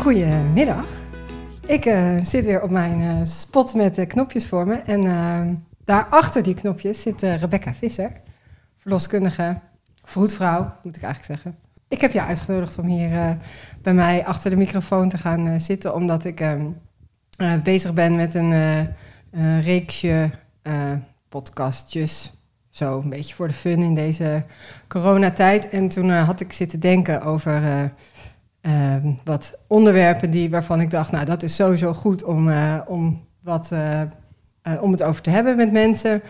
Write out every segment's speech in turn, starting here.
Goedemiddag. Ik eh, zit weer op mijn eh, spot met de knopjes voor me. En uh, daar achter die knopjes zit eh, Rebecca Visser, verloskundige, vroedvrouw, moet ik eigenlijk zeggen. Ik heb je uitgenodigd om hier eh, bij mij achter de microfoon te gaan eh, zitten, omdat ik ehm, eh, bezig ben met een eh, eh, reeksje eh, podcastjes. Zo een beetje voor de fun in deze coronatijd. En toen eh, had ik zitten denken over eh, eh, wat onderwerpen die, waarvan ik dacht, nou dat is sowieso goed om, eh, om, wat, eh, eh, om het over te hebben met mensen.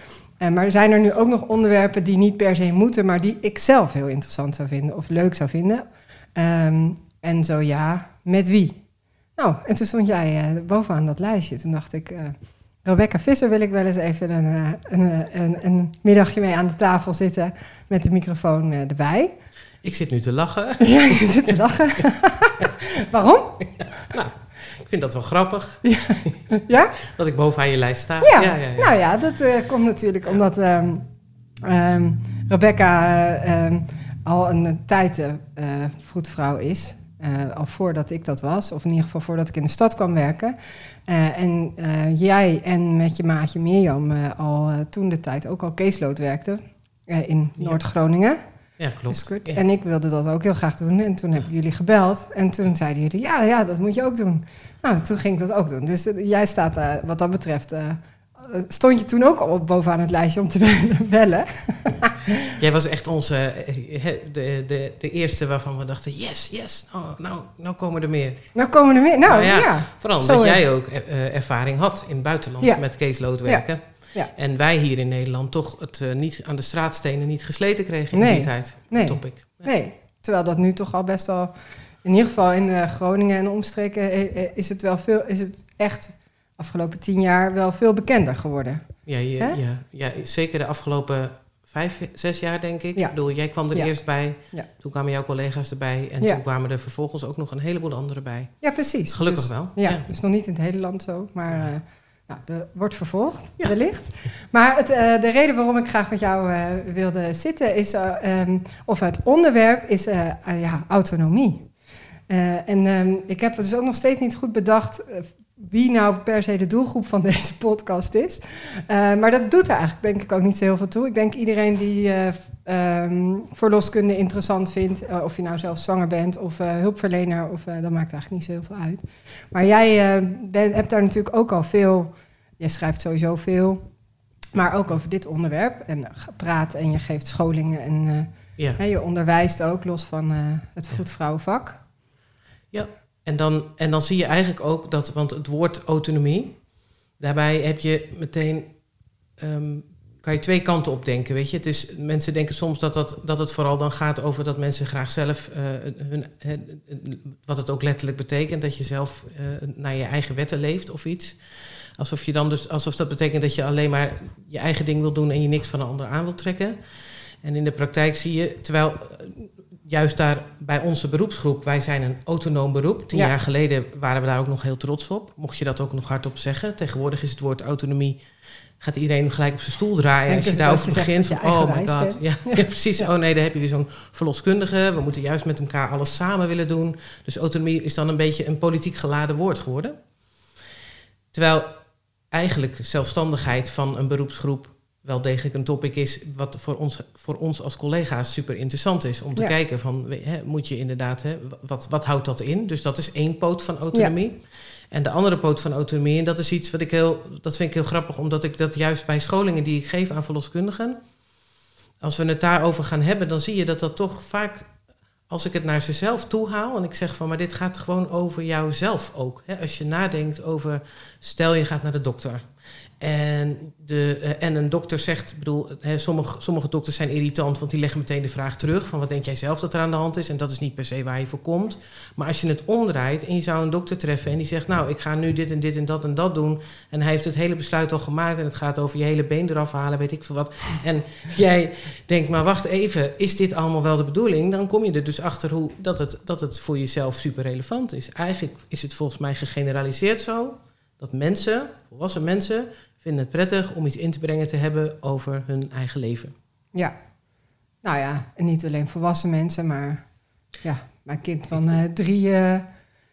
Maar zijn er nu ook nog onderwerpen die niet per se moeten, maar die ik zelf heel interessant zou vinden of leuk zou vinden? Ehm, en zo ja, met wie? Nou, en toen stond jij bovenaan dat lijstje. Toen dacht ik, Rebecca Visser wil ik wel eens even een, eh, een, eh, een, een middagje mee aan de tafel zitten met de microfoon eh, erbij. Ik zit nu te lachen. Ja, je zit te lachen. Waarom? Ik vind dat wel grappig Ja? dat ik bovenaan je lijst sta. Ja, ja, nou ja, dat komt natuurlijk omdat ehm, Rebecca eh, ehm, al een tijd eh, vroedvrouw is. Al voordat ik dat was, of in ieder geval voordat ik in de stad kwam werken. Eh, en eh, jij en met je maatje Mirjam eh, al toen de tijd ook al caseload werkte in Ja. Noord-Groningen. Ja, klopt. Ja. En ik wilde dat ook heel graag doen. En toen heb ik jullie gebeld. En toen zeiden jullie, ja, ja, dat moet je ook doen. Nou, toen ging ik dat ook doen. Dus jij staat wat dat betreft... eh, eh, stond je toen ook al bovenaan het lijstje om te bellen? Jij was echt onze, eh, de, de, de eerste waarvan we dachten, yes, yes, nou, nou, nou komen er meer. Nou komen er meer. Nou, Nou ja, ja. Vooral Zo, omdat hè. jij ook eh, ervaring had in het buitenland Ja. met caseload werken. Ja. En wij hier in Nederland toch het eh, niet aan de straatstenen niet gesleten kregen in Nee. die tijd. Nee. Topic. Nee, terwijl dat nu toch al best wel... In ieder geval in eh, Groningen en omstreken eh, eh, is het wel veel... Is het echt afgelopen tien jaar wel veel bekender geworden. Ja, Hè? ja, ja, zeker de afgelopen vijf, zes jaar denk ik. Ja. Ik bedoel, jij kwam er Ja. eerst bij. Ja. Toen kwamen jouw collega's erbij. En Ja. toen kwamen er vervolgens ook nog een heleboel anderen bij. Ja, precies. Gelukkig Dus- wel. Ja, Ja. dus nog niet in het hele land zo, maar eh nou, dat wordt vervolgd, Ja. wellicht. Maar het, eh, de reden waarom ik graag met jou eh, wilde zitten is, eh, ehm, of het onderwerp is ja, autonomie. En ehm, ik heb dus ook nog steeds niet goed bedacht wie nou per se de doelgroep van deze podcast is. Eh, maar dat doet er eigenlijk denk ik ook niet zo heel veel toe. Ik denk iedereen die ehm, verloskunde interessant vindt, eh, of je nou zelf zwanger bent of hulpverlener, of, dat maakt eigenlijk niet zo heel veel uit. Maar jij hebt daar natuurlijk ook al veel, jij schrijft sowieso veel, maar ook over dit onderwerp. En praat en je geeft scholingen en Ja. hè, je onderwijst ook, los van het vroedvrouwenvak. En dan, en dan zie je eigenlijk ook dat, want het woord autonomie, daarbij heb je meteen, ehm, kan je twee kanten op denken, weet je. Is, mensen denken soms dat, dat, dat het vooral dan gaat over dat mensen graag zelf, eh, hun, wat het ook letterlijk betekent, dat je zelf eh, naar je eigen wetten leeft of iets. Alsof, je dan dus, alsof dat betekent dat je alleen maar je eigen ding wil doen en je niks van een ander aan wil trekken. En in de praktijk zie je, terwijl juist daar bij onze beroepsgroep, wij zijn een autonoom beroep. Tien Ja. jaar geleden waren we daar ook nog heel trots op. Mocht je dat ook nog hardop zeggen. Tegenwoordig is het woord autonomie, gaat iedereen gelijk op zijn stoel draaien. Als je daarover begint van, oh my god. Ja, ja, precies. Oh nee, dan heb je weer zo'n verloskundige. We moeten juist met elkaar alles samen willen doen. Dus autonomie is dan een beetje een politiek geladen woord geworden. Terwijl eigenlijk zelfstandigheid van een beroepsgroep wel degelijk een topic is wat voor ons, voor ons als collega's super interessant is. Om te Ja. kijken van, hè, moet je inderdaad, hè, wat, wat houdt dat in? Dus dat is één poot van autonomie. En de andere poot van autonomie, en dat is iets wat ik heel, dat vind ik heel grappig, omdat ik dat juist bij scholingen die ik geef aan verloskundigen, als we het daarover gaan hebben, dan zie je dat dat toch vaak, als ik het naar zichzelf toe haal en ik zeg van, maar dit gaat gewoon over jouzelf ook. Hè? Als je nadenkt over, stel je gaat naar de dokter. En, de, eh, en een dokter zegt, bedoel, sommige, sommige dokters zijn irritant, want die leggen meteen de vraag terug van wat denk jij zelf dat er aan de hand is? En dat is niet per se waar je voor komt. Maar als je het omdraait en je zou een dokter treffen en die zegt, nou, ik ga nu dit en dit en dat en dat doen. En hij heeft het hele besluit al gemaakt en het gaat over je hele been eraf halen, weet ik veel wat. En jij denkt, maar wacht even, is dit allemaal wel de bedoeling? Dan kom je er dus achter hoe, dat, het, dat het voor jezelf super relevant is. Eigenlijk is het volgens mij gegeneraliseerd zo dat mensen, volwassen mensen, vinden het prettig om iets in te brengen te hebben over hun eigen leven. Ja, nou ja, en niet alleen volwassen mensen, maar ja, mijn kind van eh, drie, eh,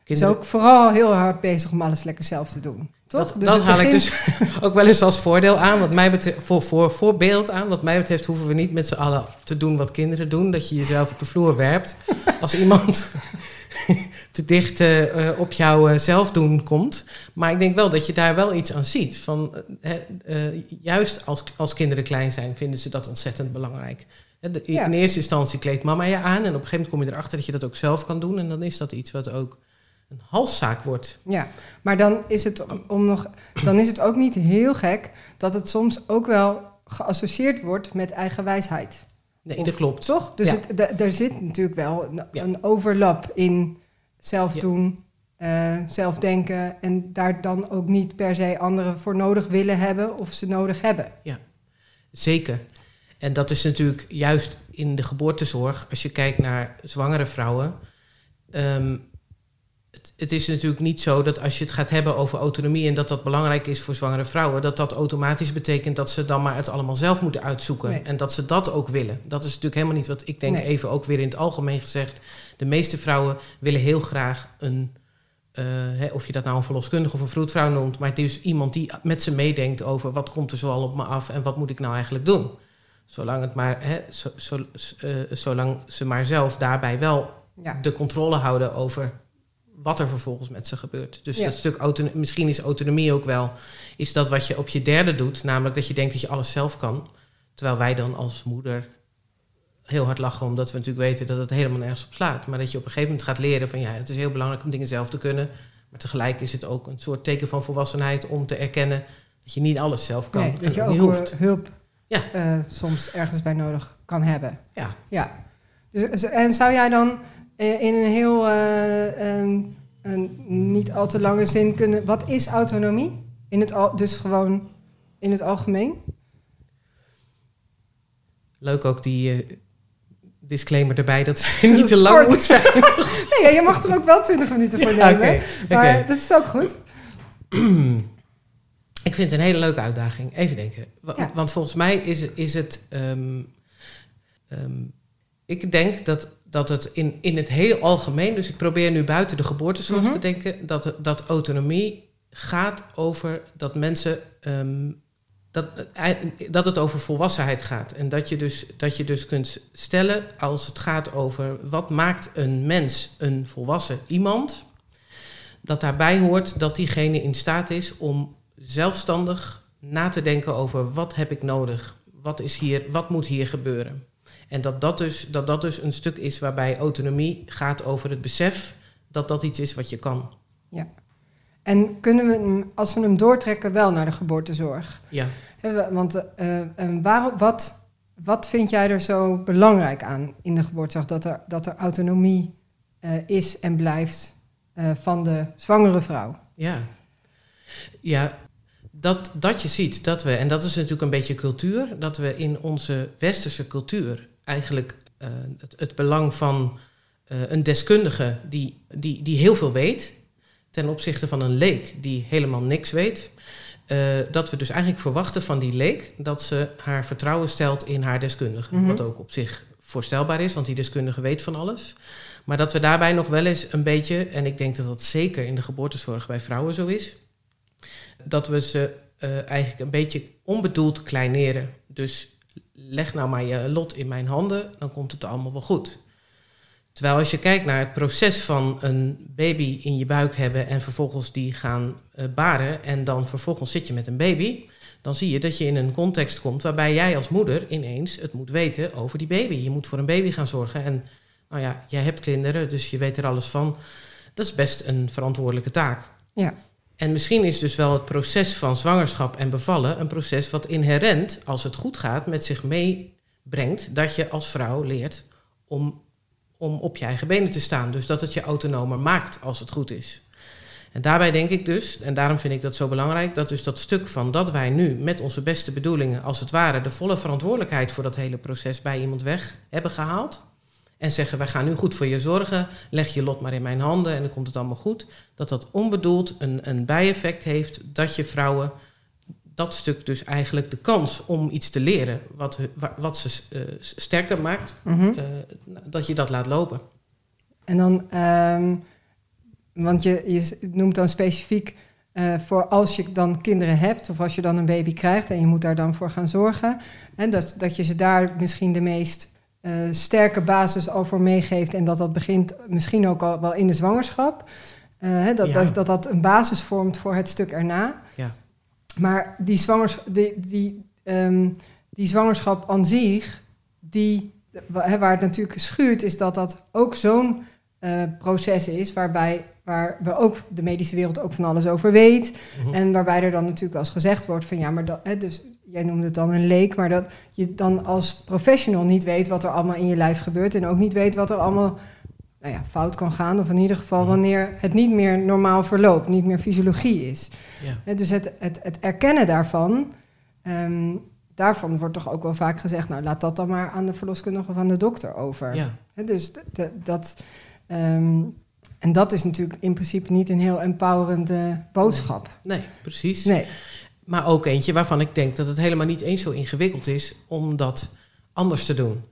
Is ook vooral heel hard bezig om alles lekker zelf te doen. Toch? Dat, dus dat haal ik dus ook wel eens als voordeel aan. Wat mij betreft, voor, voor voorbeeld aan. Wat mij betreft hoeven we niet met z'n allen te doen wat kinderen doen. Dat je jezelf op de vloer werpt. Als iemand te dicht uh, op jouw uh, zelfdoen komt. Maar ik denk wel dat je daar wel iets aan ziet. Van, uh, juist als, als kinderen klein zijn, vinden ze dat ontzettend belangrijk. De, In eerste instantie kleedt mama je aan. En op een gegeven moment kom je erachter dat je dat ook zelf kan doen. En dan is dat iets wat ook een halszaak wordt. Ja, maar dan is het, om nog, dan is het ook niet heel gek dat het soms ook wel geassocieerd wordt met eigen wijsheid. Nee, dat klopt. Toch? Dus het, er zit natuurlijk wel een, een overlap in zelf doen, uh, zelf denken en daar dan ook niet per se anderen voor nodig willen hebben of ze nodig hebben. Ja, zeker. En dat is natuurlijk juist in de geboortezorg, als je kijkt naar zwangere vrouwen. Ehm, het, is natuurlijk niet zo dat als je het gaat hebben over autonomie en dat dat belangrijk is voor zwangere vrouwen, dat dat automatisch betekent dat ze dan maar het allemaal zelf moeten uitzoeken. En dat ze dat ook willen. Dat is natuurlijk helemaal niet wat ik denk, even ook weer in het algemeen gezegd. De meeste vrouwen willen heel graag een, uh, hè, of je dat nou een verloskundige of een vroedvrouw noemt, maar het is iemand die met ze meedenkt over wat komt er zoal op me af en wat moet ik nou eigenlijk doen. Zolang, het maar, hè, zo, zo, uh, zolang ze maar zelf daarbij wel de controle houden over wat er vervolgens met ze gebeurt. Dus dat stuk autonomie, misschien is autonomie ook wel, is dat wat je op je derde doet, namelijk dat je denkt dat je alles zelf kan. Terwijl wij dan als moeder heel hard lachen, omdat we natuurlijk weten dat het helemaal nergens op slaat. Maar dat je op een gegeven moment gaat leren van ja, het is heel belangrijk om dingen zelf te kunnen. Maar tegelijk is het ook een soort teken van volwassenheid om te erkennen dat je niet alles zelf kan. Nee, dat je ook hoeft. hulp ja. Uh, soms ergens bij nodig kan hebben. Ja. ja. Dus, en zou jij dan eh, in een heel uh, een niet al te lange zin kunnen. Wat is autonomie? In het al, dus gewoon in het algemeen? Leuk ook die uh, disclaimer erbij dat het niet te lang moet zijn. nee, je mag er ook wel 20 minuten voor nemen. Okay, maar dat is ook goed. Ik vind het een hele leuke uitdaging. Even denken. Want volgens mij is, is het. Um, um, ik denk dat dat het in, in het heel algemeen, dus ik probeer nu buiten de geboortezorg mhm. te denken, dat, dat autonomie gaat over dat mensen. Ehm, dat, eh, dat het over volwassenheid gaat. En dat je, dus, dat je dus kunt stellen als het gaat over wat maakt een mens een volwassen iemand. Dat daarbij hoort dat diegene in staat is om zelfstandig na te denken over wat heb ik nodig? Wat, is hier, wat moet hier gebeuren? En dat dat, dus, dat dat dus een stuk is waarbij autonomie gaat over het besef dat dat iets is wat je kan. Ja. En kunnen we hem, als we hem doortrekken, wel naar de geboortezorg? Ja. Want uh, waarom, wat, wat vind jij er zo belangrijk aan in de geboortezorg? Dat er, dat er autonomie uh, is en blijft uh, van de zwangere vrouw? Ja. Ja, dat, dat je ziet dat we, en dat is natuurlijk een beetje cultuur, dat we in onze westerse cultuur eigenlijk uh, het, het, belang van uh, een deskundige die, die, die heel veel weet, ten opzichte van een leek die helemaal niks weet. Uh, dat we dus eigenlijk verwachten van die leek dat ze haar vertrouwen stelt in haar deskundige. Mm -hmm. Wat ook op zich voorstelbaar is, want die deskundige weet van alles. Maar dat we daarbij nog wel eens een beetje, en ik denk dat dat zeker in de geboortezorg bij vrouwen zo is, dat we ze uh, eigenlijk een beetje onbedoeld kleineren. Dus leg nou maar je lot in mijn handen, dan komt het allemaal wel goed. Terwijl als je kijkt naar het proces van een baby in je buik hebben en vervolgens die gaan uh, baren en dan vervolgens zit je met een baby, dan zie je dat je in een context komt waarbij jij als moeder ineens het moet weten over die baby. Je moet voor een baby gaan zorgen en nou ja, jij hebt kinderen, dus je weet er alles van. Dat is best een verantwoordelijke taak. Ja. En misschien is dus wel het proces van zwangerschap en bevallen een proces wat inherent, als het goed gaat, met zich meebrengt dat je als vrouw leert om, om op je eigen benen te staan. Dus dat het je autonomer maakt als het goed is. En daarbij denk ik dus, en daarom vind ik dat zo belangrijk, dat dus dat stuk van dat wij nu met onze beste bedoelingen, als het ware, de volle verantwoordelijkheid voor dat hele proces bij iemand weg hebben gehaald en zeggen: Wij gaan nu goed voor je zorgen, leg je lot maar in mijn handen en dan komt het allemaal goed. Dat dat onbedoeld een, een bijeffect heeft dat je vrouwen dat stuk dus eigenlijk de kans om iets te leren wat, wat ze uh, sterker maakt, mm -hmm. uh, dat je dat laat lopen. En dan, um, want je, je noemt dan specifiek uh, voor als je dan kinderen hebt of als je dan een baby krijgt en je moet daar dan voor gaan zorgen. En dat, dat je ze daar misschien de meest uh, sterke basis al voor meegeeft en dat dat begint misschien ook al wel in de zwangerschap. Uh, dat, dat, dat, dat een basis vormt voor het stuk erna. Ja. Maar die, zwangers, die, die, um, die zwangerschap aan zich, die, waar het natuurlijk schuurt, is dat dat ook zo'n uh, proces is waarbij waar we ook de medische wereld ook van alles over weet. Mhm. En waarbij er dan natuurlijk als gezegd wordt van ja, maar dat, hè, dus jij noemde het dan een leek, maar dat je dan als professional niet weet wat er allemaal in je lijf gebeurt en ook niet weet wat er allemaal nou ja, fout kan gaan, of in ieder geval mhm. wanneer het niet meer normaal verloopt, niet meer fysiologie is. Ja. Dus het, het, het erkennen daarvan, ehm, daarvan wordt toch ook wel vaak gezegd, nou laat dat dan maar aan de verloskundige of aan de dokter over. Ja. Dus dat. Ehm, en dat is natuurlijk in principe niet een heel empowerende boodschap. Nee, precies. Nee. Maar ook eentje waarvan ik denk dat het helemaal niet eens zo ingewikkeld is om dat anders te doen.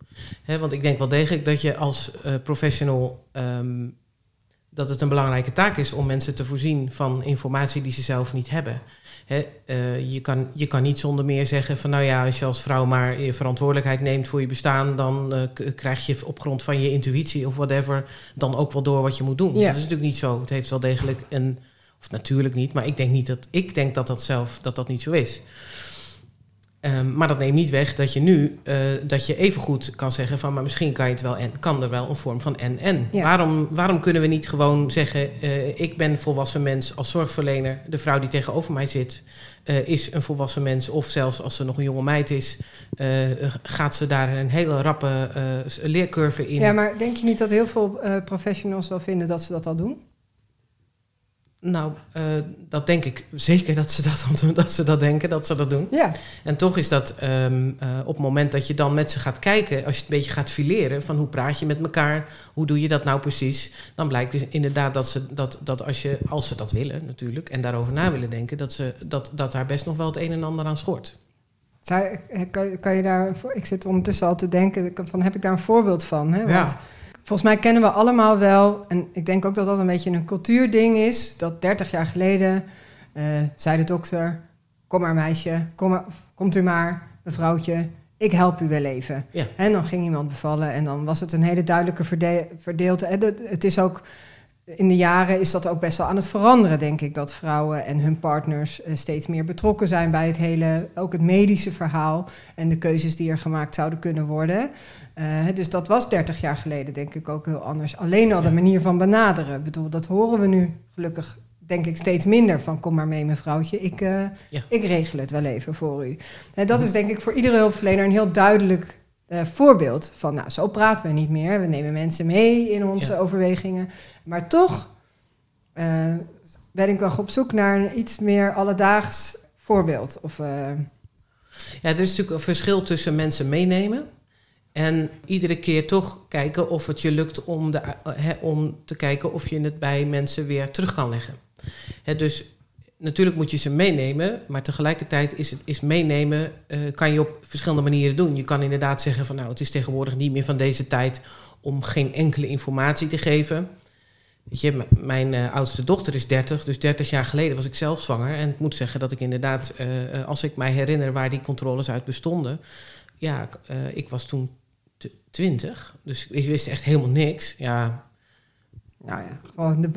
want ik denk wel degelijk dat je als uh, professional ehm, dat het een belangrijke taak is om mensen te voorzien van informatie die ze zelf niet hebben. uh, je, kan, je kan niet zonder meer zeggen van nou ja, als je als vrouw maar je verantwoordelijkheid neemt voor je bestaan, dan uh, krijg je op grond van je intuïtie of whatever dan ook wel door wat je moet doen. Ja. Dat is natuurlijk niet zo. Het heeft wel degelijk een, of natuurlijk niet, maar ik denk niet dat ik denk dat dat zelf dat dat niet zo is. Um, maar dat neemt niet weg dat je nu uh, dat je even goed kan zeggen van, maar misschien kan je het wel en kan er wel een vorm van en en. Ja. Waarom, waarom kunnen we niet gewoon zeggen, uh, ik ben volwassen mens als zorgverlener, de vrouw die tegenover mij zit uh, is een volwassen mens, of zelfs als ze nog een jonge meid is, gaat ze daar een hele rappe leercurve in. Ja, maar denk je niet dat heel veel professionals wel vinden dat ze dat al doen? Nou, uh, dat denk ik zeker dat ze dat, dat ze dat denken, dat ze dat doen. Ja. En toch is dat um, uh, op het moment dat je dan met ze gaat kijken, als je het een beetje gaat fileren van hoe praat je met elkaar, hoe doe je dat nou precies, dan blijkt dus inderdaad dat ze dat, dat als, je, als ze dat willen natuurlijk en daarover na willen denken, dat, ze, dat, dat daar best nog wel het een en ander aan schort. Kan, kan je daar, ik zit ondertussen al te denken, van, heb ik daar een voorbeeld van? Hè? Want, ja. Volgens mij kennen we allemaal wel, en ik denk ook dat dat een beetje een cultuurding is, dat 30 jaar geleden uh, zei de dokter: Kom maar, meisje, kom maar, komt u maar, mevrouwtje, ik help u wel even. Ja. En dan ging iemand bevallen en dan was het een hele duidelijke verde verdeelte. Het is ook in de jaren is dat ook best wel aan het veranderen, denk ik. Dat vrouwen en hun partners uh, steeds meer betrokken zijn bij het hele, ook het medische verhaal en de keuzes die er gemaakt zouden kunnen worden. Uh, dus dat was 30 jaar geleden, denk ik, ook heel anders. Alleen al de manier van benaderen. Ik bedoel, dat horen we nu gelukkig, denk ik, steeds minder van kom maar mee, mevrouwtje. Ik, uh, ja. ik regel het wel even voor u. En dat is denk ik voor iedere hulpverlener een heel duidelijk uh, voorbeeld van, nou, zo praten we niet meer. We nemen mensen mee in onze Ja. overwegingen. Maar toch uh, ben ik nog op zoek naar een iets meer alledaags voorbeeld. Of, uh, Ja, er is natuurlijk een verschil tussen mensen meenemen en iedere keer toch kijken of het je lukt om, de, om te kijken of je het bij mensen weer terug kan leggen. Hè, dus natuurlijk moet je ze meenemen, maar tegelijkertijd is, het, is meenemen uh, kan je op verschillende manieren doen. Je kan inderdaad zeggen van nou, het is tegenwoordig niet meer van deze tijd om geen enkele informatie te geven. Weet je, mijn uh, oudste dochter is 30, dus 30 jaar geleden was ik zelf zwanger. En ik moet zeggen dat ik inderdaad, uh, als ik mij herinner waar die controles uit bestonden, ja, ik was toen 20, dus ik wist echt helemaal niks. Ja, nou ja, gewoon de,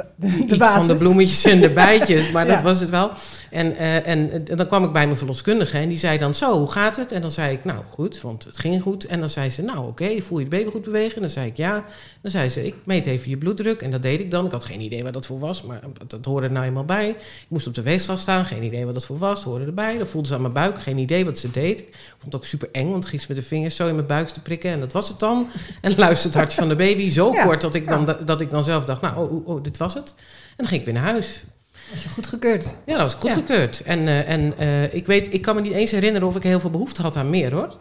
de, basis. van de bloemetjes en de bijtjes, maar Ja. dat was het wel. En, uh, en, en dan kwam ik bij mijn verloskundige en die zei dan, zo, hoe gaat het? En dan zei ik, nou goed, want het ging goed. En dan zei ze, nou oké, okay, voel je de baby goed bewegen? En dan zei ik, ja. Dan zei ze, ik meet even je bloeddruk. En dat deed ik dan. Ik had geen idee waar dat voor was, maar dat, hoorde er nou eenmaal bij. Ik moest op de weegschaal staan, geen idee wat dat voor was. Hoorde erbij. Dat voelde ze aan mijn buik, geen idee wat ze deed. Ik vond het ook super eng, want ging ze met de vingers zo in mijn buik te prikken. En dat was het dan. En luisterde het hartje van de baby zo Ja, kort dat ik, dan, dat ik dan zelf dacht, nou, oh, oh, oh, dit was het. En dan ging ik weer naar huis. Als je goed gekeurd. Ja, dat was Ja. goedgekeurd. En, uh, en uh, ik weet, ik kan me niet eens herinneren of ik heel veel behoefte had aan meer hoor.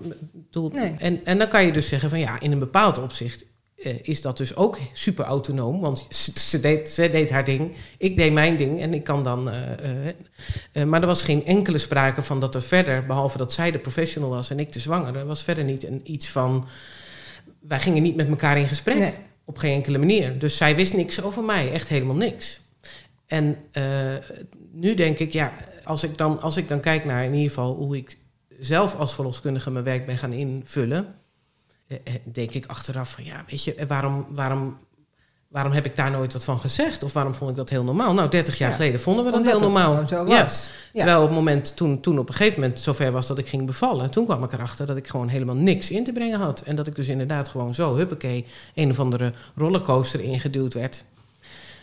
Nee. en, en dan kan je dus zeggen van ja, in een bepaald opzicht uh, is dat dus ook super autonoom. Want ze, ze, deed, ze deed haar ding, ik deed mijn ding en ik kan dan. maar er was geen enkele sprake van dat er verder, behalve dat zij de professional was en ik de zwangere, was verder niet een, iets van. Wij gingen niet met elkaar in gesprek. Nee. Op geen enkele manier. Dus zij wist niks over mij, echt helemaal niks. En uh, nu denk ik, ja, als ik, dan, als ik dan kijk naar in ieder geval hoe ik zelf als verloskundige mijn werk ben gaan invullen, uh, denk ik achteraf van ja, weet je, waarom, waarom waarom heb ik daar nooit wat van gezegd? Of waarom vond ik dat heel normaal? Nou, 30 jaar geleden vonden we dat heel normaal. Dat zo was. Ja. Terwijl op het moment, toen, toen op een gegeven moment zover was dat ik ging bevallen, toen kwam ik erachter dat ik gewoon helemaal niks in te brengen had. En dat ik dus inderdaad gewoon zo, huppakee, een of andere rollercoaster ingeduwd werd.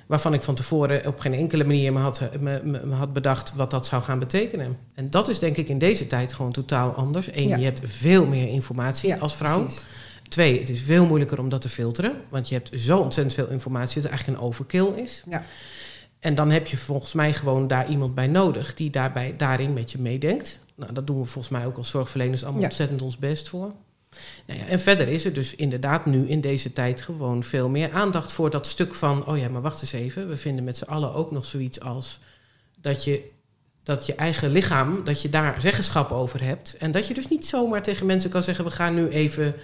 Waarvan ik van tevoren op geen enkele manier me had, me, me, had bedacht wat dat zou gaan betekenen. En dat is denk ik in deze tijd gewoon totaal anders. Eén, je hebt veel meer informatie als vrouw. Precies. Twee, het is veel moeilijker om dat te filteren. Want je hebt zo ontzettend veel informatie dat het eigenlijk een overkill is. Ja. En dan heb je volgens mij gewoon daar iemand bij nodig die daarbij, daarin met je meedenkt. Nou, dat doen we volgens mij ook als zorgverleners allemaal ontzettend ons best voor. Nou ja, en verder is er dus inderdaad nu in deze tijd gewoon veel meer aandacht voor dat stuk van... oh ja, maar wacht eens even, we vinden met z'n allen ook nog zoiets als... dat je, dat je eigen lichaam, dat je daar zeggenschap over hebt. En dat je dus niet zomaar tegen mensen kan zeggen... we gaan nu even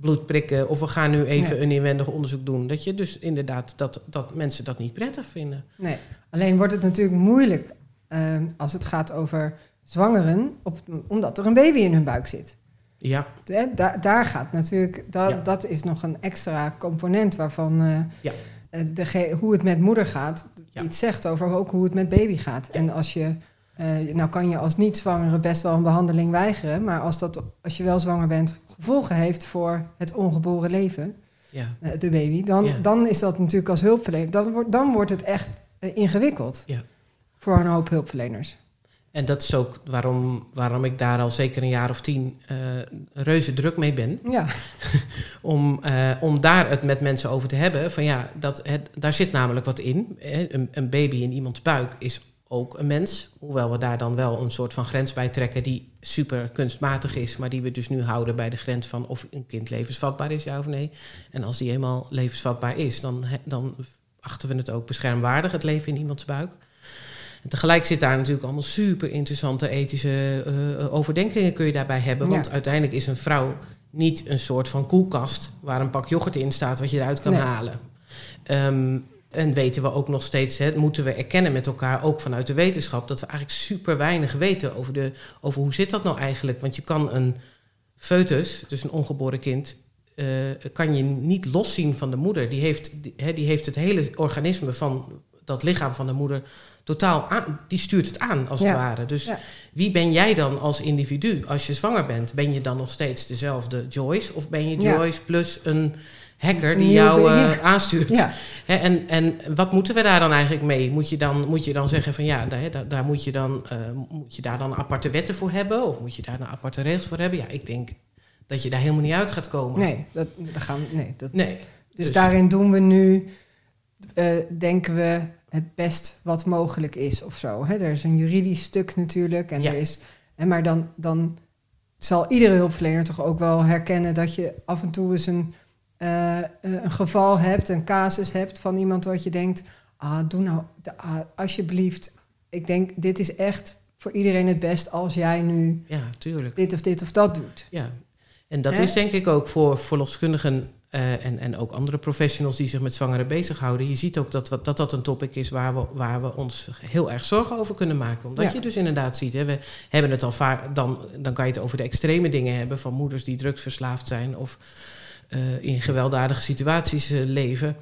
bloed prikken of we gaan nu even een inwendig onderzoek doen. Dat je dus inderdaad dat, dat mensen dat niet prettig vinden. Nee, alleen wordt het natuurlijk moeilijk uh, als het gaat over zwangeren, op, omdat er een baby in hun buik zit. Ja. De, daar, daar gaat natuurlijk, dat, dat is nog een extra component waarvan uh, ja. Eh, de, hoe het met moeder gaat, iets zegt over ook hoe het met baby gaat. En als je uh, nou kan je als niet-zwangere best wel een behandeling weigeren, maar als, dat, als je wel zwanger bent, gevolgen heeft voor het ongeboren leven, ja. uh, de baby, dan, dan is dat natuurlijk als hulpverlener, dan, wordt dan wordt het echt uh, ingewikkeld ja. voor een hoop hulpverleners. En dat is ook waarom, waarom ik daar al zeker een jaar of tien reuze druk mee ben. Ja. om, om daar het met mensen over te hebben. Van ja, dat het, daar zit namelijk wat in. Een, een baby in iemands buik is ook een mens. Hoewel we daar dan wel een soort van grens bij trekken die super kunstmatig is, maar die we dus nu houden bij de grens van of een kind levensvatbaar is, ja of nee. En als die eenmaal levensvatbaar is, dan, dan achten we het ook beschermwaardig, het leven in iemands buik. En tegelijk zit daar natuurlijk allemaal super interessante ethische uh, overdenkingen kun je daarbij hebben. Want uiteindelijk is een vrouw niet een soort van koelkast waar een pak yoghurt in staat wat je eruit kan halen. Um, en weten we ook nog steeds, hè, moeten we erkennen met elkaar, ook vanuit de wetenschap, dat we eigenlijk super weinig weten over, de, over hoe zit dat nou eigenlijk. Want je kan een foetus, dus een ongeboren kind, uh, kan je niet loszien van de moeder. Die heeft, die, hè, die heeft het hele organisme van dat lichaam van de moeder totaal aan, die stuurt het aan als het ware. Dus wie ben jij dan als individu als je zwanger bent? Ben je dan nog steeds dezelfde Joyce of ben je Joyce plus een hacker die jou uh, aanstuurt. en, en wat moeten we daar dan eigenlijk mee? Moet je dan, moet je dan zeggen van ja, daar, daar moet, je dan, uh, moet je daar dan aparte wetten voor hebben? Of moet je daar dan aparte regels voor hebben? Ja, ik denk dat je daar helemaal niet uit gaat komen. Nee, dat, dat gaan we, nee, dat, nee. Dus, dus, daarin doen we nu, uh, denken we, het best wat mogelijk is of zo. Hè? Er is een juridisch stuk natuurlijk. En er is, en maar dan, dan zal iedere hulpverlener toch ook wel herkennen dat je af en toe eens een uh, een geval hebt, een casus hebt van iemand wat je denkt, ah, doe nou ah, alsjeblieft. Ik denk, dit is echt voor iedereen het best als jij nu ja, tuurlijk. dit of dit of dat doet. Ja, en dat is denk ik ook voor verloskundigen uh, en, en ook andere professionals die zich met zwangeren bezighouden. Je ziet ook dat dat, dat een topic is waar we, waar we ons heel erg zorgen over kunnen maken. Omdat je dus inderdaad ziet, hè, we hebben het al vaak, dan, dan kan je het over de extreme dingen hebben van moeders die drugsverslaafd zijn of in gewelddadige situaties uh, leven.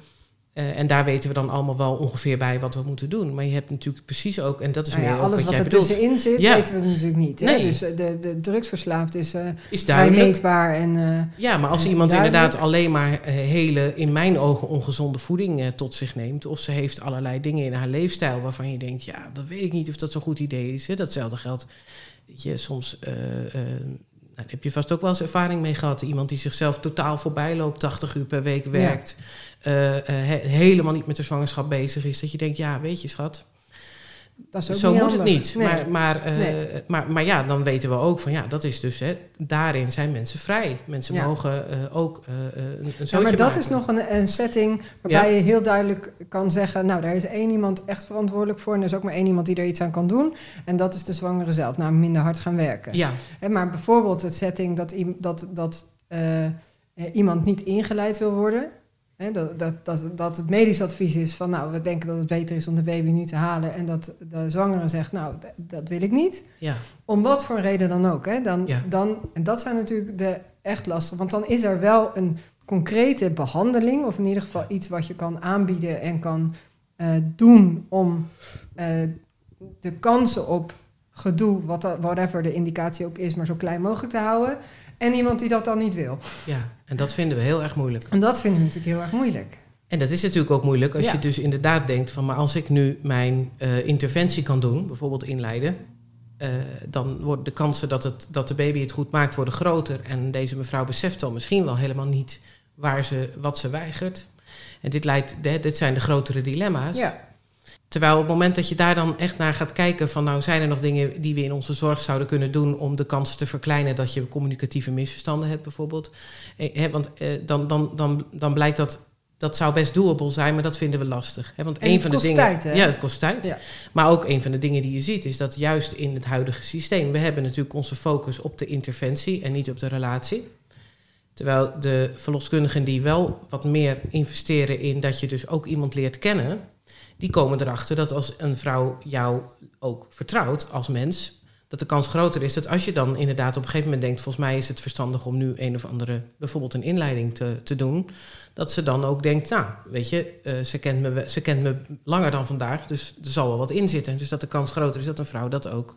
Uh, en daar weten we dan allemaal wel ongeveer bij wat we moeten doen. Maar je hebt natuurlijk precies ook, en dat is nou ja, meer alles wat, wat er tussenin zit, ja. weten we natuurlijk niet. Nee. Dus de, de drugsverslaafd is, is vrij meetbaar. En, ja, maar als iemand inderdaad alleen maar hele, in mijn ogen, ongezonde voeding tot zich neemt... of ze heeft allerlei dingen in haar leefstijl waarvan je denkt... ja, dan weet ik niet of dat zo'n goed idee is. Hè. Datzelfde geldt je, soms daar heb je vast ook wel eens ervaring mee gehad. Iemand die zichzelf totaal voorbij loopt, 80 uur per week werkt. Ja. Uh, helemaal niet met de zwangerschap bezig is. Dat je denkt, ja, weet je, schat. Dat is Zo moet het niet. Maar, maar, uh, maar, maar ja, dan weten we ook van ja, dat is dus, hè, daarin zijn mensen vrij. Mensen mogen uh, ook een, een ja, Maar dat is nog een, een setting waarbij je heel duidelijk kan zeggen, nou, daar is één iemand echt verantwoordelijk voor en er is ook maar één iemand die er iets aan kan doen. En dat is de zwangere zelf, nou, minder hard gaan werken. Ja. En maar bijvoorbeeld het setting dat, dat, dat iemand niet ingeleid wil worden, Dat, dat, dat, dat het medisch advies is van, nou, we denken dat het beter is om de baby nu te halen. En dat de zwangere zegt, nou, dat wil ik niet. Ja, Om wat voor reden dan ook. Hè? Dan, Ja. dan, en dat zijn natuurlijk de echt lastig. Want dan is er wel een concrete behandeling, of in ieder geval iets wat je kan aanbieden en kan eh, doen om eh, de kansen op gedoe, whatever de indicatie ook is, maar zo klein mogelijk te houden. En iemand die dat dan niet wil. ja, en dat vinden we heel erg moeilijk. En dat vinden we natuurlijk heel erg moeilijk. En dat is natuurlijk ook moeilijk als Ja. je dus inderdaad denkt van... maar als ik nu mijn eh, interventie kan doen, bijvoorbeeld inleiden... eh, dan worden de kansen dat, het, dat de baby het goed maakt worden groter. En deze mevrouw beseft dan misschien wel helemaal niet waar ze, wat ze weigert. En dit, leidt, dit zijn de grotere dilemma's. Ja, Terwijl op het moment dat je daar dan echt naar gaat kijken van... nou, zijn er nog dingen die we in onze zorg zouden kunnen doen... om de kansen te verkleinen dat je communicatieve misverstanden hebt bijvoorbeeld. Eh, want eh, dan, dan, dan, dan blijkt dat... Dat zou best doable zijn, maar dat vinden we lastig. Hè? Want En een van de kost dingen. tijd, hè? Ja, het kost tijd. Ja. Maar ook een van de dingen die je ziet, is dat juist in het huidige systeem. We hebben natuurlijk onze focus op de interventie en niet op de relatie. Terwijl de verloskundigen die wel wat meer investeren in dat je dus ook iemand leert kennen, die komen erachter dat als een vrouw jou ook vertrouwt als mens, dat de kans groter is dat als je dan inderdaad op een gegeven moment denkt, volgens mij is het verstandig om nu een of andere, bijvoorbeeld een inleiding te, te doen, dat ze dan ook denkt, nou, weet je, eh, ze, kent me, ze kent me langer dan vandaag, dus er zal wel wat in zitten. Dus dat de kans groter is dat een vrouw dat ook,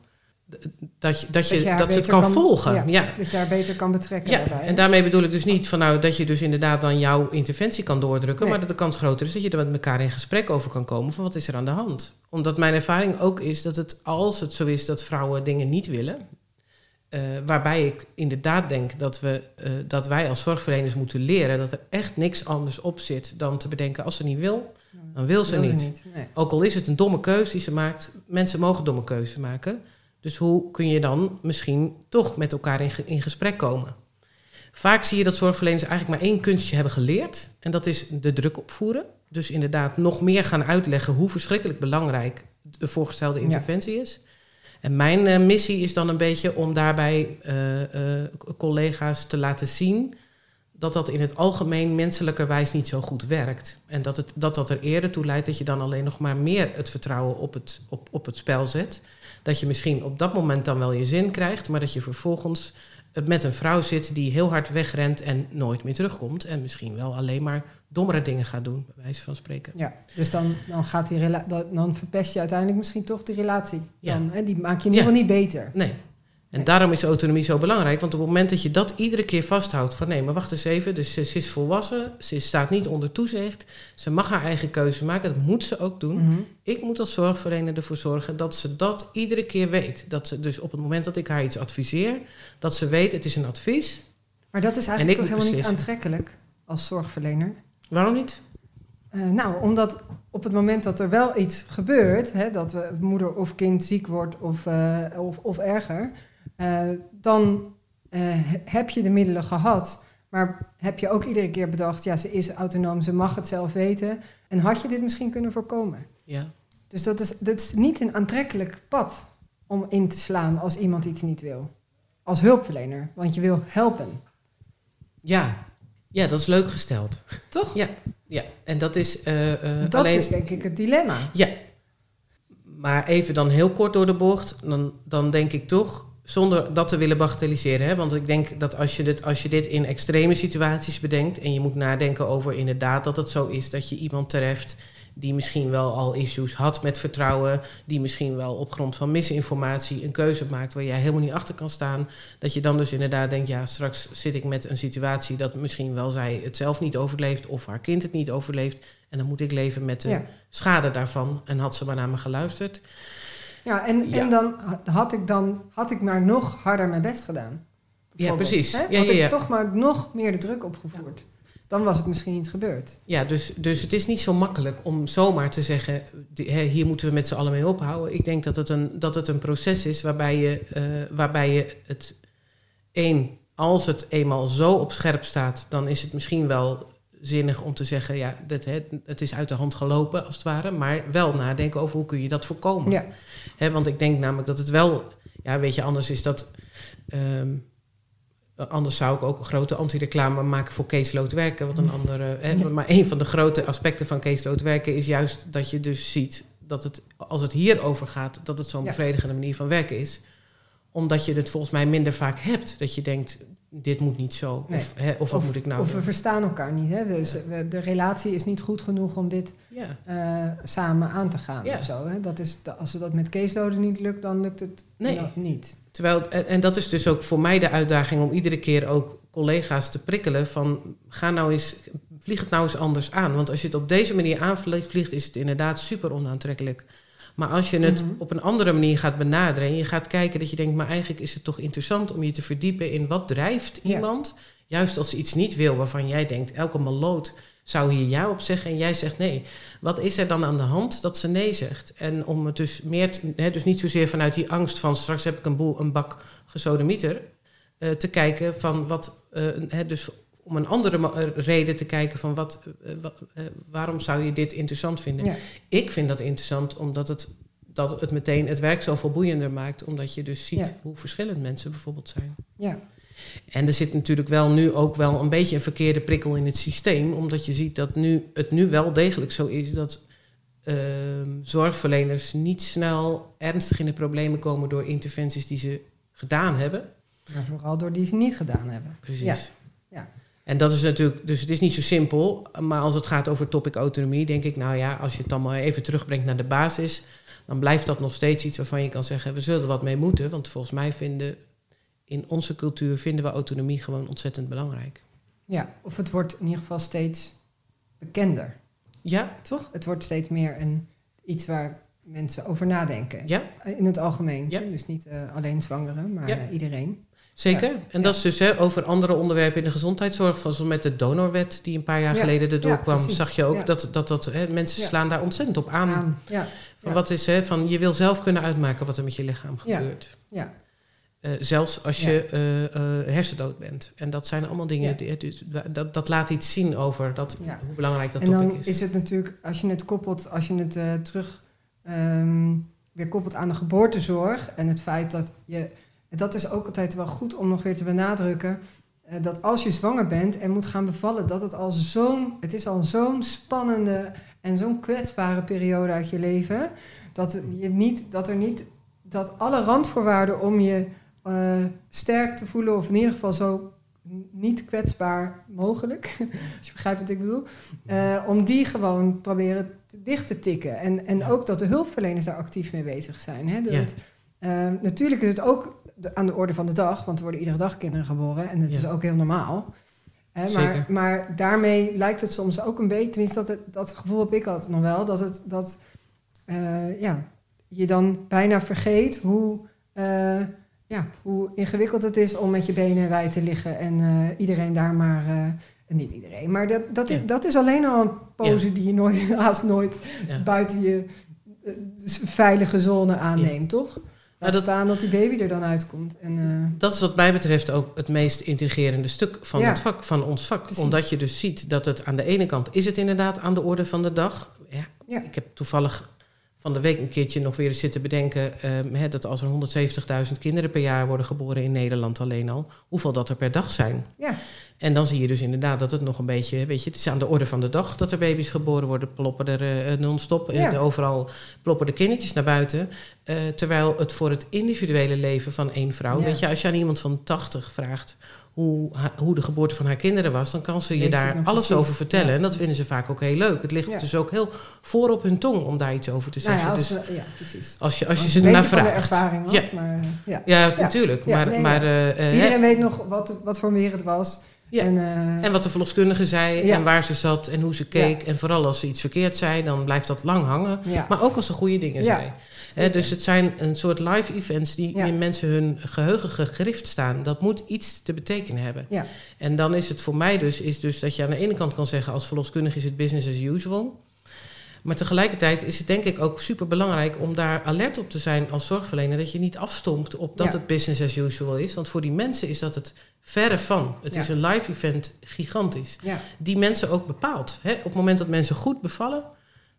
dat, je, dat, je, dat ze het kan, volgen. Ja, ja. Dat je haar beter kan betrekken Ja, daarbij. en daarmee bedoel ik dus niet van nou dat je dus inderdaad dan jouw interventie kan doordrukken, Nee. maar dat de kans groter is dat je er met elkaar in gesprek over kan komen van wat is er aan de hand. Omdat mijn ervaring ook is dat het als het zo is dat vrouwen dingen niet willen, eh, waarbij ik inderdaad denk dat, we, eh, dat wij als zorgverleners moeten leren dat er echt niks anders op zit dan te bedenken als ze niet wil, dan wil ze Wil niet. Nee. Ook al is het een domme keuze die ze maakt, mensen mogen domme keuzes maken. Dus hoe kun je dan misschien toch met elkaar in, ge- in gesprek komen? Vaak zie je dat zorgverleners eigenlijk maar één kunstje hebben geleerd. En dat is de druk opvoeren. Dus inderdaad nog meer gaan uitleggen hoe verschrikkelijk belangrijk de voorgestelde Ja. interventie is. En mijn eh, missie is dan een beetje om daarbij eh, eh, collega's te laten zien dat dat in het algemeen menselijkerwijs niet zo goed werkt. En dat, het, dat dat er eerder toe leidt dat je dan alleen nog maar meer het vertrouwen op het, op, op het spel zet. Dat je misschien op dat moment dan wel je zin krijgt, maar dat je vervolgens eh, met een vrouw zit die heel hard wegrent en nooit meer terugkomt. En misschien wel alleen maar dommere dingen gaat doen, bij wijze van spreken. Ja, dus dan, dan, gaat die dan verpest je uiteindelijk misschien toch die relatie. Ja. Dan, hè, die maak je in ieder geval niet beter. Nee. En daarom is autonomie zo belangrijk. Want op het moment dat je dat iedere keer vasthoudt... van nee, maar wacht eens even. Dus ze, ze is volwassen. Ze staat niet onder toezicht. Ze mag haar eigen keuze maken. Dat moet ze ook doen. Mhm. Ik moet als zorgverlener ervoor zorgen dat ze dat iedere keer weet. Dat ze dus op het moment dat ik haar iets adviseer... dat ze weet, het is een advies. Maar dat is eigenlijk toch helemaal niet aantrekkelijk als zorgverlener. Waarom niet? Eh, nou, omdat op het moment dat er wel iets gebeurt, hè, dat we, moeder of kind ziek wordt of, eh, of, of erger, dan eh, he- heb je de middelen gehad. Maar heb je ook iedere keer bedacht, ja, ze is autonoom, ze mag het zelf weten. En had je dit misschien kunnen voorkomen? Ja. Dus dat is, dat is niet een aantrekkelijk pad om in te slaan als iemand iets niet wil. Als hulpverlener, want je wil helpen. Ja. Ja, dat is leuk gesteld. Toch? Ja. Ja. En dat is eh, eh, dat alleen... is denk ik het dilemma. Ja. Maar even dan heel kort door de bocht, dan, dan denk ik toch, zonder dat te willen bagatelliseren. Hè, want ik denk dat als je, dit, als je dit in extreme situaties bedenkt en je moet nadenken over inderdaad dat het zo is dat je iemand treft die misschien wel al issues had met vertrouwen, die misschien wel op grond van misinformatie een keuze maakt waar jij helemaal niet achter kan staan, dat je dan dus inderdaad denkt, ja, straks zit ik met een situatie dat misschien wel zij het zelf niet overleeft of haar kind het niet overleeft en dan moet ik leven met de Ja. schade daarvan. En had ze maar naar me geluisterd. Ja, en, Ja. en dan had ik, dan had ik maar nog harder mijn best gedaan. Bijvoorbeeld, precies. Hè? Ja, had ja, ja. ik toch maar nog meer de druk opgevoerd. Dan was het misschien niet gebeurd. Ja, dus, dus het is niet zo makkelijk om zomaar te zeggen, hier moeten we met z'n allen mee ophouden. Ik denk dat het een, dat het een proces is waarbij je, eh, waarbij je het één, als het eenmaal zo op scherp staat, dan is het misschien wel zinnig om te zeggen, ja, hè, het is uit de hand gelopen als het ware, maar wel nadenken over hoe kun je dat voorkomen. Ja, Hè, want ik denk namelijk dat het wel, ja, weet je, anders is dat. ehm, Anders zou ik ook een grote anti-reclame maken voor caseload werken. Wat een andere, hè, maar een van de grote aspecten van caseload werken is juist dat je dus ziet dat het, als het hierover gaat, dat het zo'n bevredigende manier van werken is. Omdat je het volgens mij minder vaak hebt. Dat je denkt, dit moet niet zo. Of, hè, of wat moet ik nou Of we verstaan elkaar niet. Hè? Dus de relatie is niet goed genoeg om dit ja. uh, samen aan te gaan. Ja. Of zo, hè? Dat is, als dat met caseloaden niet lukt, dan lukt het Nee. nou niet. Terwijl, en, en dat is dus ook voor mij de uitdaging om iedere keer ook collega's te prikkelen van ga nou eens, vlieg het nou eens anders aan. Want als je het op deze manier aanvliegt, is het inderdaad super onaantrekkelijk. Maar als je het Mhm. op een andere manier gaat benaderen en je gaat kijken dat je denkt, maar eigenlijk is het toch interessant om je te verdiepen in wat drijft Ja. iemand. Juist als ze iets niet wil waarvan jij denkt, elke maloot zou hier ja op zeggen en jij zegt nee. Wat is er dan aan de hand dat ze nee zegt? En om het dus meer, te- hè, dus niet zozeer vanuit die angst van straks heb ik een, boel, een bak gesodemieter, eh, te kijken van wat, eh, hè, dus om een andere eh, reden te kijken van wat, eh, eh, waarom zou je dit interessant vinden? Ja. Ik vind dat interessant omdat het, dat het meteen het werk zoveel boeiender maakt, omdat je dus ziet Ja. hoe verschillend mensen bijvoorbeeld zijn. Ja. En er zit natuurlijk wel nu ook wel een beetje een verkeerde prikkel in het systeem, omdat je ziet dat nu, het nu wel degelijk zo is dat ehm, zorgverleners niet snel ernstig in de problemen komen door interventies die ze gedaan hebben. Maar vooral door die ze niet gedaan hebben. Precies. Ja. En dat is natuurlijk, dus het is niet zo simpel, maar als het gaat over topic autonomie, denk ik, nou ja, als je het dan maar even terugbrengt naar de basis, dan blijft dat nog steeds iets waarvan je kan zeggen, we zullen er wat mee moeten, want volgens mij vinden in onze cultuur vinden we autonomie gewoon ontzettend belangrijk. Ja, of het wordt in ieder geval steeds bekender. Ja, Toch? Het wordt steeds meer een, iets waar mensen over nadenken. ja, In het algemeen. Ja. Dus niet eh, alleen zwangeren, maar Ja. iedereen. Zeker. Ja, En dat is dus hè, over andere onderwerpen in de gezondheidszorg, van zoals met de donorwet die een paar jaar Ja, geleden erdoor kwam, zag je ook dat, dat, dat hè, mensen slaan daar ontzettend op aan. Van wat is hè, van je wil zelf kunnen uitmaken wat er met je lichaam gebeurt. ja, Eh, zelfs als je eh, eh, hersendood bent. En dat zijn allemaal dingen, die, dus, dat, dat laat iets zien over dat, hoe belangrijk dat en dan topic is. is. het natuurlijk, als je het koppelt, als je het terug ehm, weer koppelt aan de geboortezorg en het feit dat je, dat is ook altijd wel goed om nog weer te benadrukken, eh, dat als je zwanger bent en moet gaan bevallen, dat het al zo'n, het is al zo'n spannende en zo'n kwetsbare periode uit je leven, dat je niet, dat er niet, dat alle randvoorwaarden om je eh, sterk te voelen of in ieder geval zo niet kwetsbaar mogelijk, als je begrijpt wat ik bedoel, eh, om die gewoon proberen te- dicht te tikken. En, en ook dat de hulpverleners daar actief mee bezig zijn. Hè? Dat, Ja. natuurlijk is het ook de- aan de orde van de dag, want er worden iedere dag kinderen geboren en Ja. is ook heel normaal. Hè, maar, maar daarmee lijkt het soms ook een beetje, tenminste dat, het, dat gevoel heb ik altijd nog wel, dat, het, dat eh, ja, je dan bijna vergeet hoe, eh, ja, hoe ingewikkeld het is om met je benen wijd te liggen en eh, iedereen daar maar, niet iedereen, maar dat, dat, Ja. is, dat is alleen al een pose die je nooit, haast nooit Ja. buiten je veilige zone aanneemt, toch? Laat dat- staan dat die baby er dan uitkomt. En, eh, Dat is wat mij betreft ook het meest intrigerende stuk van Ja. het vak, van ons vak. Precies. Omdat je dus ziet dat het aan de ene kant is het inderdaad aan de orde van de dag. Ja, Ja. Ik heb toevallig van de week een keertje nog weer eens zitten bedenken... ehm, hè, dat als er 170.000 kinderen per jaar worden geboren in Nederland alleen al... hoeveel dat er per dag zijn. ja, En dan zie je dus inderdaad dat het nog een beetje, weet je, het is aan de orde van de dag dat er baby's geboren worden, ploppen er eh, non-stop, Ja. eh, overal ploppen de kindertjes naar buiten. Eh, terwijl het voor het individuele leven van één vrouw, Ja. weet je, als je aan iemand van 80 vraagt hoe, hoe de geboorte van haar kinderen was, dan kan ze je Weet daar alles precies. over vertellen. Ja. En dat vinden ze vaak ook heel leuk. Het ligt Ja. dus ook heel voor op hun tong om daar iets over te nou zeggen. ja, als, dus we- ja, precies. als je, als je Als ze beetje van de vraagt. ervaring was, Ja. maar eh, ja. Ja, natuurlijk. Maar nee, maar ja. eh, hè, Iedereen weet nog wat, wat voor weer het was. Ja. En, eh, En wat de verloskundige zei Ja. en waar ze zat en hoe ze keek. En vooral als ze iets verkeerd zei, dan blijft dat lang hangen. Maar ook als ze goede dingen Ja, zei. Dus het zijn een soort live events die Ja. in mensen hun geheugen gegrift staan. Dat moet iets te betekenen hebben. Ja. En dan is het voor mij dus, is dus dat je aan de ene kant kan zeggen... als verloskundige is het business as usual. Maar tegelijkertijd is het denk ik ook super belangrijk om daar alert op te zijn als zorgverlener. Dat je niet afstompt op dat Ja. het business as usual is. Want voor die mensen is dat het verre van. Het Ja. is een live event gigantisch ja. die mensen ook bepaalt. Hè? Op het moment dat mensen goed bevallen,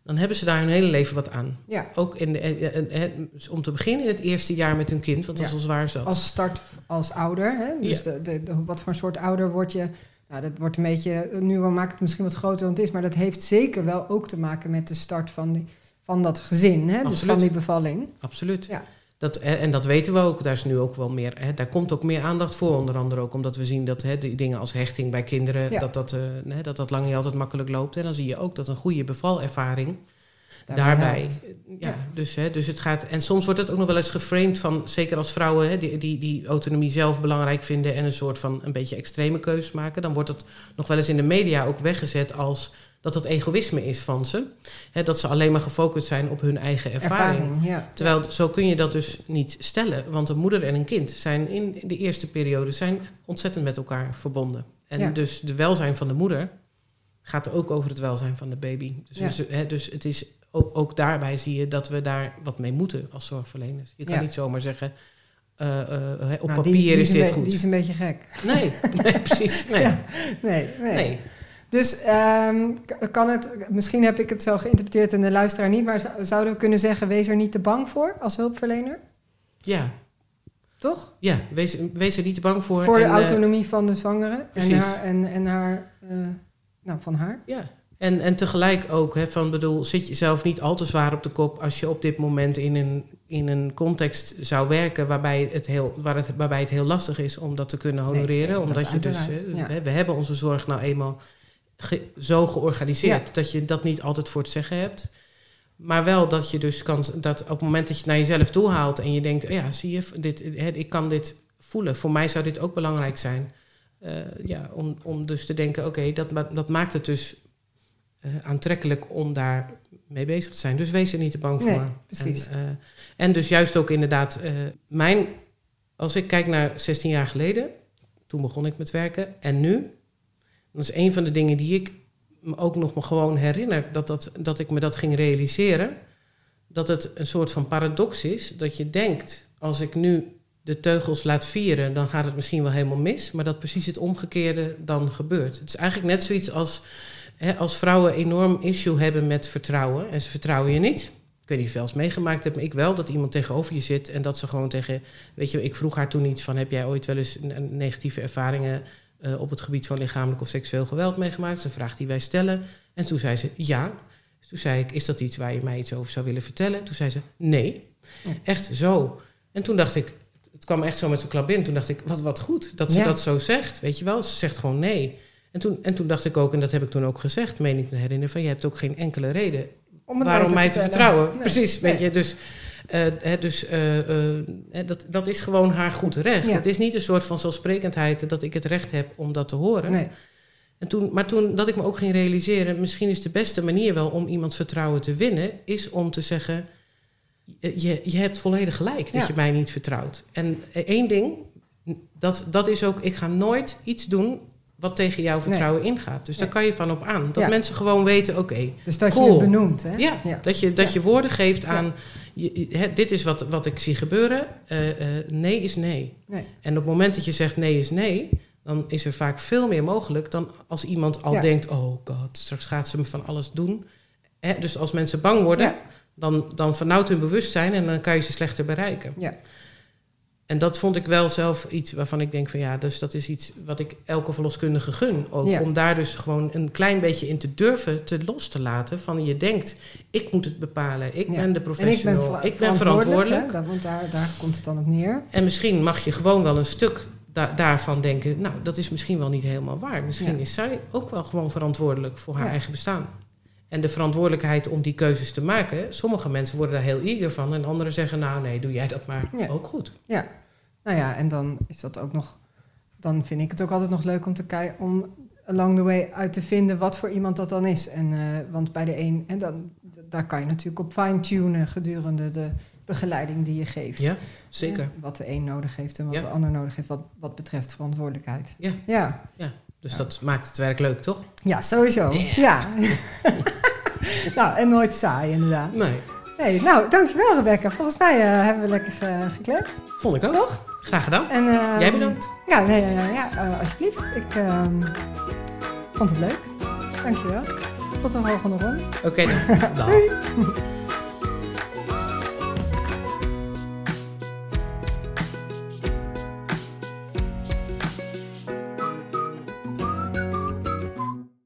dan hebben ze daar hun hele leven wat aan. Ja. Ook in de, eh, eh, eh, om te beginnen in het eerste jaar met hun kind, want dat Ja. is al zwaar zat. Als start als ouder. Hè? Dus Ja. de, de, de- wat voor een soort ouder word je. Nou, dat wordt een beetje. Nu maakt het misschien wat groter dan het is. Maar dat heeft zeker wel ook te maken met de start van, die, van dat gezin. Hè? Dus van die bevalling. Absoluut. Ja. Dat, eh, en dat weten we ook. Daar is nu ook wel meer. Hè, daar komt ook meer aandacht voor. Onder andere ook omdat we zien dat hè, die dingen als hechting bij kinderen. Ja. Dat, dat, eh, hè, dat dat lang niet altijd makkelijk loopt. En dan zie je ook dat een goede bevalervaring daarbij daarbij. helpt. Ja, Ja. Dus, hè, dus het gaat. En soms wordt het ook nog wel eens geframed van. Zeker als vrouwen hè, die, die, die autonomie zelf belangrijk vinden. en een soort van een beetje extreme keus maken. dan wordt het nog wel eens in de media ook weggezet als. Dat het egoïsme is van ze. Dat ze alleen maar gefocust zijn op hun eigen ervaring. Ervaring, ja. Terwijl zo kun je dat dus niet stellen. Want een moeder en een kind zijn in de eerste periode zijn ontzettend met elkaar verbonden. En Ja. dus de welzijn van de moeder gaat ook over het welzijn van de baby. Dus, Ja. dus het is ook, ook daarbij zie je dat we daar wat mee moeten als zorgverleners. Je kan niet zomaar zeggen. eh, eh, op Nou, papier die is dit goed. Die is een beetje gek. Nee, nee, precies. Nee. Nee, nee. nee. Dus ehm, kan het, misschien heb ik het zo geïnterpreteerd en de luisteraar niet, maar zou- zouden we kunnen zeggen: wees er niet te bang voor als hulpverlener? Ja, Toch? ja wees, wees er niet te bang voor. Voor de En, eh, autonomie van de zwangere en haar, en, en haar eh, nou, van haar. Ja, en, en tegelijk ook, hè, van bedoel, zit je zelf niet al te zwaar op de kop als je op dit moment in een, in een context zou werken waarbij het, heel, waar het, waarbij het heel lastig is om dat te kunnen honoreren. nee, omdat je dus, ja. hè, we hebben onze zorg nou eenmaal ge- zo georganiseerd Ja. dat je dat niet altijd voor het zeggen hebt. Maar wel dat je dus kan, dat op het moment dat je het naar jezelf toe haalt en je denkt, oh ja, zie je, dit, ik kan dit voelen. Voor mij zou dit ook belangrijk zijn. Eh, ja, om, om dus te denken, oké, dat, dat maakt het dus eh, aantrekkelijk om daar mee bezig te zijn. Dus wees er niet te bang Nee, voor. precies. En, eh, en dus juist ook inderdaad, mijn, als ik kijk naar 16 jaar geleden, toen begon ik met werken, en nu, dat is een van de dingen die ik me ook nog maar gewoon herinner, dat, dat, dat ik me dat ging realiseren, dat het een soort van paradox is, dat je denkt, als ik nu de teugels laat vieren, dan gaat het misschien wel helemaal mis, maar dat precies het omgekeerde dan gebeurt. Het is eigenlijk net zoiets als hè, als vrouwen enorm issue hebben met vertrouwen en ze vertrouwen je niet. Ik weet niet of je wel meegemaakt hebt, maar ik wel, dat iemand tegenover je zit en dat ze gewoon tegen, weet je, ik vroeg haar toen iets van, heb jij ooit wel eens negatieve ervaringen eh, op het gebied van lichamelijk of seksueel geweld meegemaakt? Dat is een vraag die wij stellen. En toen zei ze, ja. Dus toen zei ik, is dat iets waar je mij iets over zou willen vertellen? Toen zei ze, nee. Ja. Echt zo. En toen dacht ik, het kwam echt zo met zo'n klap in. Toen dacht ik, wat, wat goed dat ze Ja. dat zo zegt. Weet je wel, ze zegt gewoon nee. En toen, en toen dacht ik ook, en dat heb ik toen ook gezegd, meen ik me herinneren, van je hebt ook geen enkele reden Om waarom mij te vertrouwen. Nee. Precies, weet je. Dus, hè, dus eh, eh, dat, dat is gewoon haar goed recht. Ja. Het is niet een soort van zelfsprekendheid dat ik het recht heb om dat te horen. Nee. En toen, maar toen dat ik me ook ging realiseren, misschien is de beste manier wel om iemands vertrouwen te winnen, is om te zeggen: je, je hebt volledig gelijk dat Ja. je mij niet vertrouwt. En één ding, dat, dat is ook, ik ga nooit iets doen wat tegen jouw vertrouwen ingaat. Dus daar kan je van op aan. Dat mensen gewoon weten, oké, Dus dat Cool. je het benoemt, hè? ja, dat je, dat je woorden geeft aan, je, dit is wat, wat ik zie gebeuren, Eh, eh, nee is nee. Nee. En op het moment dat je zegt nee is nee, dan is er vaak veel meer mogelijk dan als iemand al Ja. denkt, oh god, straks gaat ze me van alles doen. Dus als mensen bang worden, Ja. dan, dan vernauwt hun bewustzijn en dan kan je ze slechter bereiken. Ja. En dat vond ik wel zelf iets waarvan ik denk van ja, dus dat is iets wat ik elke verloskundige gun. Ook Ja. om daar dus gewoon een klein beetje in te durven te los te laten. Van je denkt, ik moet het bepalen. Ik Ja. ben de En ik ben, professional. ik ben verantwoordelijk. hè, want daar, daar komt het dan op neer. En misschien mag je gewoon wel een stuk da- daarvan denken... nou, dat is misschien wel niet helemaal waar. Misschien Ja. is zij ook wel gewoon verantwoordelijk voor haar eigen bestaan. En de verantwoordelijkheid om die keuzes te maken... sommige mensen worden daar heel eager van... en anderen zeggen, nou nee, doe jij dat maar ook goed. Ja, nou ja, en dan is dat ook nog. Dan vind ik het ook altijd nog leuk om te kijken om along the way uit te vinden wat voor iemand dat dan is. En, eh, want bij de een, en dan, daar kan je natuurlijk op fine-tunen gedurende de begeleiding die je geeft. Ja, zeker. Eh, wat de een nodig heeft en wat Ja. de ander nodig heeft, wat, wat betreft verantwoordelijkheid. Ja. Ja, Dus Ja. dat maakt het werk leuk, toch? ja sowieso. Ja. nou, en nooit saai inderdaad. Nee, Nee, nou, dankjewel Rebecca. Volgens mij eh, hebben we lekker ge- gekletst. vond ik ook. Toch? Graag gedaan. En, ehm, Jij bedankt. Ja, nee, ja, ja, eh, alsjeblieft. Ik ehm, vond het leuk. Dankjewel. Tot de volgende ronde. Oké dan. Dag.